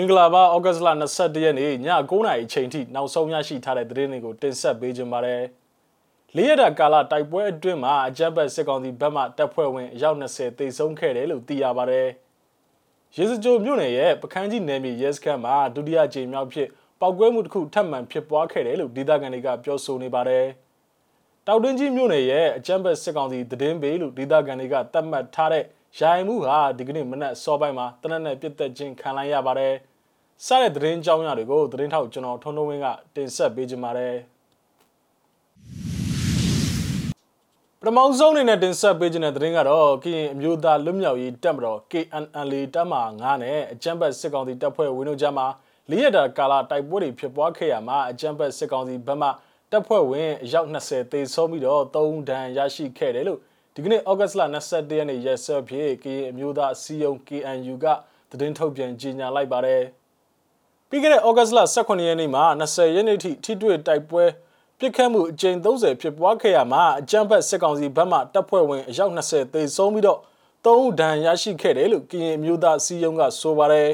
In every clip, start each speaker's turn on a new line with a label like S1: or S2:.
S1: မင်္ဂလာပါဩဂတ်စ်လ22ရက်နေ့ည9:00နာရီအချိန်ထိနောက်ဆုံးရရှိထားတဲ့သတင်းတွေကိုတင်ဆက်ပေးကြပါမယ်။လေးရတာကာလတိုက်ပွဲအတွင်းမှာအကြမ်းဖက်စစ်ကောင်စီဘက်မှတပ်ဖွဲ့ဝင်အယောက်20သေဆုံးခဲ့တယ်လို့သိရပါတယ်။ရေစကြိုမြို့နယ်ရဲ့ပကန်းကြီးနယ်မြေရဲစခန်းမှာဒုတိယကြိမ်မြောက်ဖြစ်ပောက်ကွဲမှုတစ်ခုထပ်မံဖြစ်ပွားခဲ့တယ်လို့ဒေသခံတွေကပြောဆိုနေပါတယ်။တောက်တွင်းကြီးမြို့နယ်ရဲ့အကြမ်းဖက်စစ်ကောင်စီသတင်းပေးလို့ဒေသခံတွေကသတ်မှတ်ထားတဲ့ရိုင်မှုဟာဒီကနေ့မနက်စောပိုင်းမှာတနက်နဲ့ပြစ်သက်ခြင်းခံလိုက်ရပါတယ်။ စတဲ့သတင်းကြောင်းရတွေကိုသတင်းထောက်ကျွန်တော်ထွန်းထွန်းဝင်းကတင်ဆက်ပေးကြပါမယ်။ပထမဆုံးအနေနဲ့တင်ဆက်ပေးခြင်းတဲ့သတင်းကတော့ကရင်အမျိုးသားလွတ်မြောက်ရေးတပ်မတော် KNL တပ်မ9နဲ့အကြမ်းဖက်စစ်ကောင်စီတပ်ဖွဲ့ဝင်တို့ကြားမှာလေးရတာကာလတိုက်ပွဲတွေဖြစ်ပွားခဲ့ရမှာအကြမ်းဖက်စစ်ကောင်စီဘက်မှတပ်ဖွဲ့ဝင်အယောက်20သေဆုံးပြီးတော့3ဒဏ်ရရှိခဲ့တယ်လို့ဒီကနေ့ဩဂတ်စ်လ22ရက်နေ့ရက်စွဲဖြစ်ကရင်အမျိုးသားအစည်းအရုံး KNU ကသတင်းထုတ်ပြန်ကြေညာလိုက်ပါတယ်။ ပြီးခဲ့တဲ့ဩဂတ်စ်လ18ရက်နေ့မှာ20ရက်နေ့ထိထိတွေ့တိုက်ပွဲပြစ်ခတ်မှုအကြိမ်30ဖြစ်ပွားခဲ့ရမှာအကြမ်းဖက်စစ်ကောင်စီဘက်မှတပ်ဖွဲ့ဝင်အယောက်20သေဆုံးပြီးတော့3ဦးဒဏ်ရရှိခဲ့တယ်လို့ကရင်အမျိုးသားအစည်းအရုံးကဆိုပါတယ်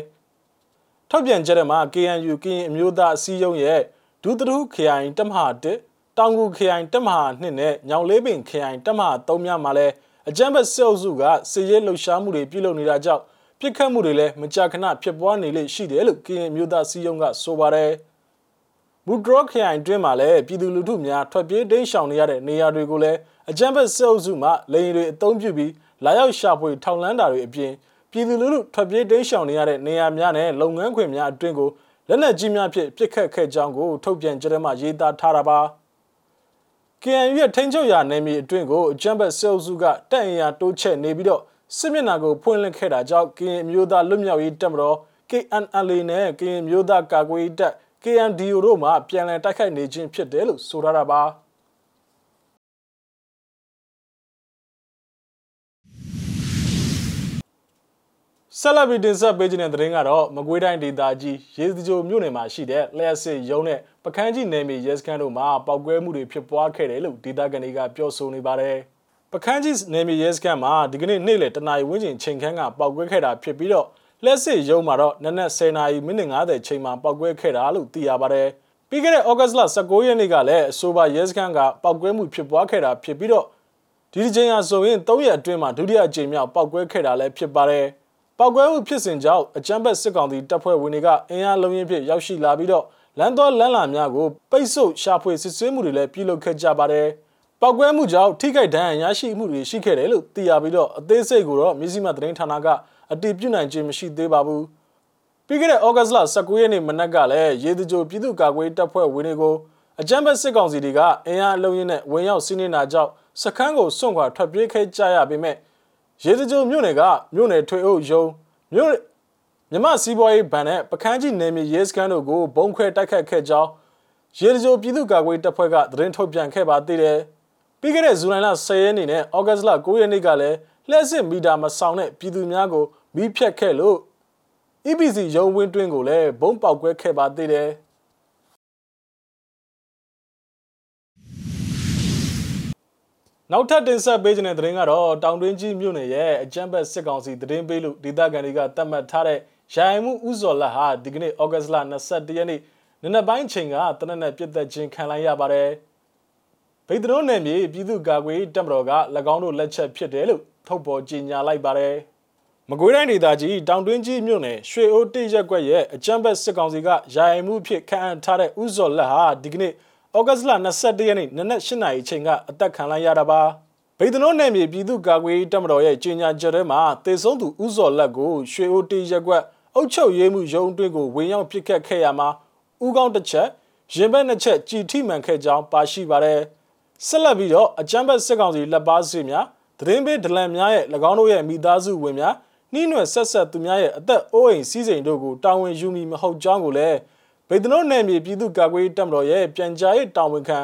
S1: ။ထုတ်ပြန်ကြတဲ့မှာ KNU ကရင်အမျိုးသားအစည်းအရုံးရဲ့ဒုသထုခရိုင်တမဟာ1တောင်ကူခရိုင်တက်မဟာ2နဲ့ညောင်လေးပင်ခရိုင်တက်မဟာ3များမှာလည်းအကြမ်းဖက်စစ်အုပ်စုကစစ်ရေးလှုပ်ရှားမှုတွေပြုလုပ်နေတာကြောင့် ပြစ်ခတ်မှုတွေလည်းမကြာခဏဖြစ်ပွားနေလေရှိတယ်လို့ကရင်မျိုးသားစီယုံကဆိုပါတယ်။ဘူဒရော့ခရိုင်တွင်းမှာလည်းပြည်သူလူထုများထွက်ပြေးတိမ်းရှောင်နေရတဲ့နေရာတွေကိုလည်းအကြမ်းဖက်စစ်အုပ်စုမှလေရင်တွေအုံပြုပြီးလာရောက်ရှာဖွေထောင်လန်းတာတွေအပြင်ပြည်သူလူထုထွက်ပြေးတိမ်းရှောင်နေရတဲ့နေရာများနဲ့လုပ်ငန်းခွင်များအတွင်းကိုလက်နက်ကြီးများဖြင့်ပစ်ခတ်ခဲ့ကြောင်းကိုထုတ်ပြန်ကြတဲ့မှရေးသားထားတာပါ။ KNU ရဲ့ထိန်းချုပ်ရာနယ်မြေအတွင်းကိုအကြမ်းဖက်စစ်အုပ်စုကတပ်အင်အားတိုးချဲ့နေပြီးတော့ စစ်မျက်နှာကိုဖွင့်လှစ်ခဲ့တာကြောင့် KN မျိုးသားလွတ်မြောက်ရေးတပ်မတော် KNLA နဲ့ KN မျိုးသားကာကွယ်ရေးတပ် KNDO တို့မှပြန်လည်တိုက်ခိုက်နေခြင်းဖြစ်တယ်လို့ဆိုထားတာပါ။ဆက်လက်ပြီးတင်ဆက်ပေးခြင်းတဲ့သတင်းကတော့မကွေးတိုင်းဒေသကြီးရေစကြိုမြို့နယ်မှာရှိတဲ့လျှက်စစ်ရုံးနဲ့ပကန်းကြီးနယ်မြေရဲစခန်းတို့မှာပောက်ကွဲမှုတွေဖြစ်ပွားခဲ့တယ်လို့ဒေသခံတွေကပြောဆိုနေပါတယ်။ ပကန်းကြီးနယ်မြေရဲစခန်းမှာဒီကနေ့နေ့လယ်တနာရီဝန်းကျင်ချိန်ခန်းကပောက်ကွဲခဲ့တာဖြစ်ပြီးတော့လျှက်စစ်ရုံးမှာတော့နနက်10နာရီမိနစ်50ချိန်မှာပောက်ကွဲခဲ့တာလို့သိရပါတယ်။ပြီးခဲ့တဲ့ဩဂတ်စ်လ19ရက်နေ့ကလည်းအဆိုပါရဲစခန်းကပောက်ကွဲမှုဖြစ်ပွားခဲ့တာဖြစ်ပြီးတော့ဒီဒီချိန်ဟာဆိုရင်3ရက်အတွင်းမှာဒုတိယအကြိမ်မြောက်ပောက်ကွဲခဲ့တာလည်းဖြစ်ပါတယ်။ပောက်ကွဲမှုဖြစ်စဉ်ကြောင့်အကြမ်းဖက်စစ်ကောင်စီတပ်ဖွဲ့ဝင်တွေကအင်အားလုံးရင်းဖြင့်ရောက်ရှိလာပြီးတော့လမ်းတော်လမ်းလာများကိုပိတ်ဆို့ရှာဖွေစစ်ဆေးမှုတွေလည်းပြုလုပ်ခဲ့ကြပါတယ်။ ပောက်ကွဲမှုကြောင့်ထိခိုက်ဒဏ်ရာရရှိမှုတွေရှိခဲ့တယ်လို့သိရပြီးတော့အသေးစိတ်ကိုတော့မြစည်းမသတင်းဌာနကအတည်ပြုနိုင်ခြင်းမရှိသေးပါဘူး။ပြီးခဲ့တဲ့ဩဂတ်လ19ရက်နေ့မနက်ကလည်းရေတကြိုပြည်သူ့ကာကွယ်တပ်ဖွဲ့ဝင်တွေကိုအကြမ်းဖက်စစ်ကောင်စီတွေကအင်အားအလုံးရင်းနဲ့ဝင်ရောက်စီးနင်းတာကြောင့်စခန်းကိုစွန့်ခွာထွက်ပြေးခဲ့ကြရပေမဲ့ရေစကြိုမြို့နယ်ကမြို့နယ်ထွေအုပ်ရုံးမြို့မြမစီးပွားရေးဗန်နဲ့ပကန်းကြီးနယ်မြေရဲစခန်းတို့ကိုဘုံခွဲတိုက်ခတ်ခဲ့ကြောင်းရေစကြိုပြည်သူ့ကာကွယ်တပ်ဖွဲ့ကသတင်းထုတ်ပြန်ခဲ့ပါသေးတယ်။ ပြီးခဲ့တဲ့ဇူလိုင်လ10ရက်နေ့နဲ့ဩဂတ်လ9ရက်နေ့ကလည်းလှည့်စစ်မီတာမဆောင်တဲ့ပြည်သူများကိုမီးဖြတ်ခဲ့လို့ EPC ရုံးဝင်းတွင်းကိုလည်းဘုံပေါက်ကွဲခဲ့ပါသေးတယ်။နောက်ထပ်တင်ဆက်ပေးခြင်းတဲ့သတင်းကတော့တောင်တွင်းကြီးမြို့နယ်ရဲ့အကြမ်းဖက်စစ်ကောင်စီသတင်းပေးလို့ဒေသခံတွေကတတ်မှတ်ထားတဲ့ရိုင်မှုဥဇော်လက်ဟာဒီကနေ့ဩဂတ်လ22ရက်နေ့နနက်ပိုင်းချိန်ကတနက်နဲ့ပြစ်သက်ခြင်းခံလိုက်ရပါတယ်။ ဗိဒ္ဓရုံးနယ်မြေပြည်သူ့ကာကွယ်တပ်မတော်က၎င်းတို့လက်ချက်ဖြစ်တယ်လို့ထုတ်ပေါ်ကြေညာလိုက်ပါတယ်။မကွေးတိုင်းဒေသကြီးတောင်တွင်းကြီးမြို့နယ်ရွှေအိုးတိရက်ကွက်ရဲ့အကြမ်းဖက်စစ်ကောင်စီကရိုင်မှုဖြစ်ခံထားတဲ့ဥဇော်လက်ဟာဒီကနေ့ဩဂတ်လ22ရက်နေ့နနက်8နာရီချိန်ကအသက်ခံလိုက်ရတာပါဗိဒနိုနယ်မြေပြည်သူ့ကာကွယ်ရေးတပ်မတော်ရဲ့ကြေညာချက်ထဲမှာတေဆုံးသူဥဇော်လက်ကိုရွှေအိုတီရက်ကွက်အုပ်ချုပ်ရေးမှုရုံးအတွင်းကိုဝင်ရောက်ပစ်ခတ်ခဲ့ရမှာဥကောင်းတစ်ချက်ရင်ဘက်နှစ်ချက်ကြည်ထိမှန်ခဲ့ကြောင်းပါရှိပါတယ် ဆက်လက်ပြီးတော့အကြမ်းဖက်စစ်ကောင်စီလက်ပါစီများသတင်းပေးဒလန်များရဲ့၎င်းတို့ရဲ့မိသားစုဝင်များနှီးနွယ်ဆက်ဆက်သူများရဲ့အသက်အိုးအိမ်စည်းစိမ်တို့ကိုတာဝန်ယူမိမဟုတ်ကြောင်းကိုလည်းဗေဒနိုနယ်မြေပြည်သူ့ကာကွယ်ရေးတပ်မတော်ရဲ့ပြန်ကြားရေးတာဝန်ခံ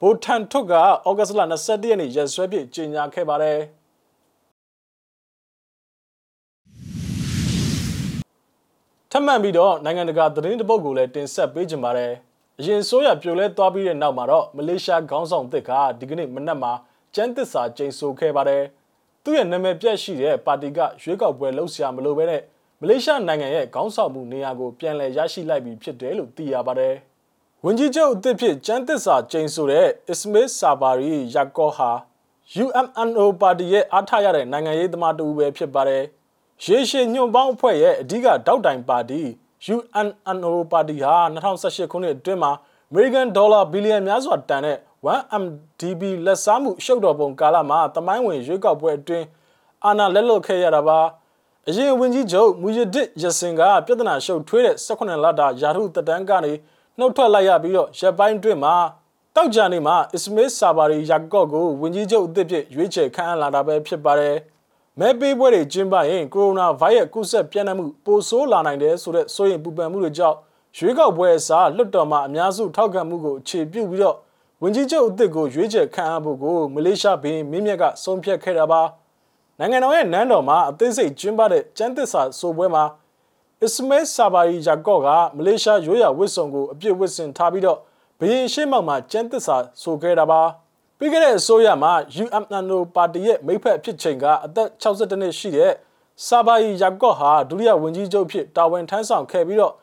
S1: ဗိုလ်ထန်ထွတ်ကဩဂတ်လ22ရက်နေ့ရက်စွဲပြည့်ကြေညာခဲ့ပါတယ်ထပ်မံပြီးတော့နိုင်ငံတကာသတင်းတပုတ်ကိုလည်းတင်ဆက်ပေးကြပါတယ် အရင်ဆိုးရပြိုလဲသွားပြီးတဲ့နောက်မှာတော့မလေးရှားခေါင်းဆောင်သစ်ကဒီကနေ့မနက်မှာကျန်းသစ္စာကျိန်ဆိုခဲ့ပါတယ်သူ့ရဲ့နာမည်ပြတ်ရှိတဲ့ပါတီကရွေးကောက်ပွဲလှုပ်ရှားမလို့ပဲနဲ့မလေးရှားနိုင်ငံရဲ့ခေါင်းဆောင်မှုနေရာကိုပြန်လည်ရရှိလိုက်ပြီဖြစ်တယ်လို့သိရပါတယ်။ဝန်ကြီးချုပ်အသစ်ဖြစ်ကျန်းသစ္စာကျိန်ဆိုတဲ့အစ္စမေးဆာဘာရီယာကောဟာ UMNO ပါတီရဲ့အားထားရတဲ့နိုင်ငံရေးသမားတူပဲဖြစ်ပါတယ်။ရေရှည်ညွန့်ပေါင်းအဖွဲ့ရဲ့အဓိကတောက်တိုင်ပါတီ UNNO ပါတီဟာ2018ခုနှစ်အတွင်းမှာ American Dollar ဘီလီယံများစွာတန်တဲ့ 1MDB လက်စားမှုရှုပ်တော်ပုံကာလမှာတမိုင်းဝင်ရွေးကောက်ပွဲအတွင်းအာဏာလက်လွတ်ခဲ့ရတာပါအရင်ဝန်ကြီးချုပ်မူရဒစ်ရစင်ကပြဿနာရှုပ်ထွေးတဲ့18လတာယာထုတက်တန်းကနေနှုတ်ထွက်လိုက်ရပြီးတော့ရပ်ပိုင်းအတွင်းမှာတောက်ကြနေမှာအစ္စမေးဆာဘာရီယာကော့ကိုဝန်ကြီးချုပ်အသစ်ဖြစ်ရွေးချယ်ခန့်အပ်လာတာပဲဖြစ်ပါတယ် မဲပေးပွဲတွေကျင်းပရင်ကိုရိုနာဗိုင်းရပ်ကူးစက်ပြန့်နှံ့မှုပိုဆိုးလာနိုင်တယ်ဆိုတဲ့စိုးရိမ်ပူပန်မှုတွေကြောင့်ရွေးကောက်ပွဲအစားလွတ်တော်မှာအများစုထောက်ခံမှုကိုအခြေပြုပြီးတော့ဝန်ကြီးချုပ်အသစ်ကိုရွေးချယ်ခန့်အပ်ဖို့ကိုမလေးရှားဘင်းမင်းမြက်ကဆုံးဖြတ်ခဲ့တာပါနိုင်ငံတော်ရဲ့နန်းတော်မှာအသေးစိတ်ကျင်းပတဲ့ကျန်းသစ္စာဆိုပွဲမှာအစ္စမေးဆာဘာရီယာကော့ကမလေးရှားရိုးရာဝစ်စုံကိုအပြည့်ဝစ်စင်ထားပြီးတော့ဘရင်ရှေ့မှောက်မှာကျန်းသစ္စာဆိုခဲ့တာပါ ပြီးခဲ့တဲ့အစိုးရမှာ UMNO ပါတီရဲ့မိဖက်ဖြစ်ချိန်ကအသက်62နှစ်ရှိတဲ့ဆာဘာရီယာကော့ဟာဒုတိယဝန်ကြီးချုပ်ဖြစ်တာဝန်ထမ်းဆောင်ခဲ့ပြီးတော့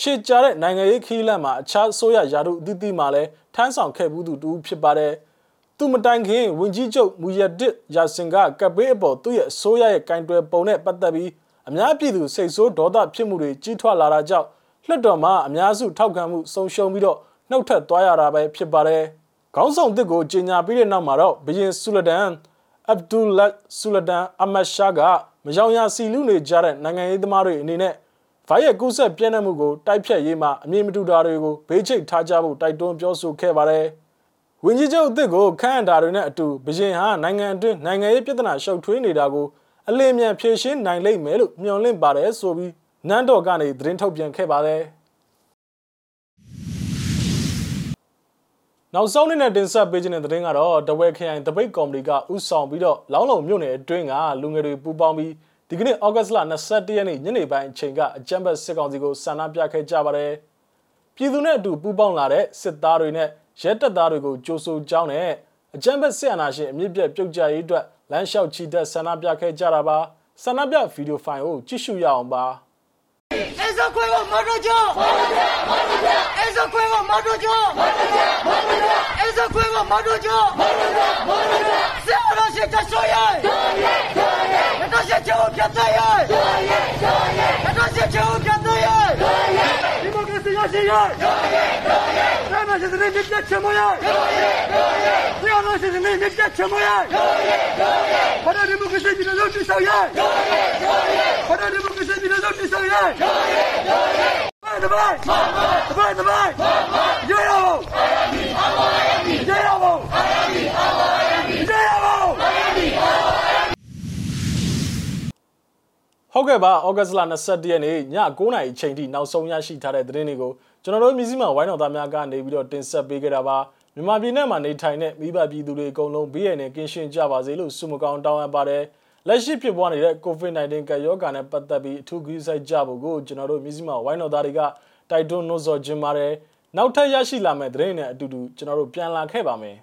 S1: ရှေ့ကြားတဲ့နိုင်ငံရေးခီးလန့်မှာအခြားဆိုရယာတို့အသီးသီးမှာလည်းထမ်းဆောင်ခဲ့ဘူးသူတူဖြစ်ပါတယ်။သူမတိုင်ခင်ဝင်ကြီးချုပ်မူရဒစ်ယာစင်ကကပ်ဘေးအပေါ်သူ့ရဲ့အစိုးရရဲ့ကင်တွယ်ပုံနဲ့ပတ်သက်ပြီးအများပြည်သူစိတ်ဆိုးဒေါသဖြစ်မှုတွေကြီးထွားလာတာကြောင့်လွှတ်တော်မှာအများစုထောက်ခံမှုဆုံးရှုံးပြီးတော့နှုတ်ထွက်သွားရတာပဲဖြစ်ပါတယ်။ ခေါင်းဆောင်တစ်ကိုကြီးညာပြီးတဲ့နောက်မှာတော့ဘရင်ဆူလဒန်အဗ်ဒူလက်ဆူလဒန်အမတ်ရှာကမယောင်ရစီလူနေကြတဲ့နိုင်ငံရေးသမားတွေအနေနဲ့ဗိုင်းရပ်ကူးစက်ပြန့်နှံ့မှုကိုတိုက်ဖြတ်ရေးမှာအမြင့်မတူတာတွေကိုဘေးချိတ်ထားကြဖို့တိုက်တွန်းပြောဆိုခဲ့ပါတယ်။ဝင်းကြီးချုပ်အသစ်ကိုခန့်အပ်တာတွေနဲ့အတူဘရင်ဟာနိုင်ငံအတွင်းနိုင်ငံရေးပြဿနာရှုပ်ထွေးနေတာကိုအလင်းမြန်ဖြေရှင်းနိုင်လိမ့်မယ်လို့မျှော်လင့်ပါတယ်ဆိုပြီးနန်းတော်ကနေသတင်းထုတ်ပြန်ခဲ့ပါတယ်။ နောက်ဆုံးနေ့နဲ့တင်ဆက်ပေးခြင်းတဲ့သတင်းကတော့တဝဲခရိုင်တပိတ်ကော်မတီကဥဆောင်ပြီးတော့လောင်းလုံမြို့နယ်အတွင်းကလူငယ်တွေပူးပေါင်းပြီးဒီကနေ့ဩဂတ်စ်လ21ရက်နေ့ညနေပိုင်းအချိန်ကအကြမ်းဖက်စစ်ကောင်စီကိုဆန္ဒပြခဲ့ကြပါတယ်။ပြည်သူနဲ့အတူပူးပေါင်းလာတဲ့စစ်သားတွေနဲ့ရဲတပ်သားတွေကိုကြိုးဆိုကြောင်းနဲ့အကြမ်းဖက်စစ်အာဏာရှင်အမြင့်ပြတ်ပြုတ်ကျရေးအတွက်လမ်းလျှောက်ချီတက်ဆန္ဒပြခဲ့ကြတာပါ။ဆန္ဒပြဗီဒီယိုဖိုင်ကိုကြည့်ရှုရအောင်ပါ။
S2: Esa cueva marroya. Marroya, marroya. Esa cueva marroya. Marroya, marroya. Esa cueva marroya. Marroya, marroya. Se ahora se te soye. Soye, soye. Entonces llevo que ataye. Soye, soye. Entonces llevo que ataye. Soye. Demokrasi yaşayın. Soye, soye. Sevmesizini millet çamuya. Soye, soye. Duyanlarsızını millet çamuya. Soye, soye. Para demokrasi bir özür düşer. Soye, soye. Para demokrasi bir özür democracia tiene que echar chamoya. တပိုင်တပိုင်တပိုင်ရရပါရရပါရရပါ
S1: ဟုတ်ကဲ့ပါဩဂတ်စ်လ21ရက်နေ့ည9:00နာရီအချိန်ထိနောက်ဆုံးရရှိထားတဲ့သတင်းတွေကိုကျွန်တော်တို့မြစည်းမဝိုင်းတော်သားများကနေပြီးတော့တင်ဆက်ပေးခဲ့တာပါမြန်မာပြည်နယ်မှာနေထိုင်တဲ့မိဘပြည်သူတွေအကုန်လုံးဘေးရန်နဲ့ကင်းရှင်းကြပါစေလို့ဆုမကောင်းတောင်းအပ်ပါတယ် လက်ရှိဖြစ်ပွားနေတဲ့ COVID-19 ကပ်ရောဂါနဲ့ပတ်သက်ပြီးအထူးကြီးဆိုင်ကြဖို့ကိုကျွန်တော်တို့မြစည်းမဝိုင်းတော်သားတွေကတိုက်တွန်းနှိုးဆော်ခြင်းပါတယ်နောက်ထပ်ရရှိလာမယ့်သတင်းတွေနဲ့အတူတူကျွန်တော်တို့ပြန်လာခဲ့ပါမယ်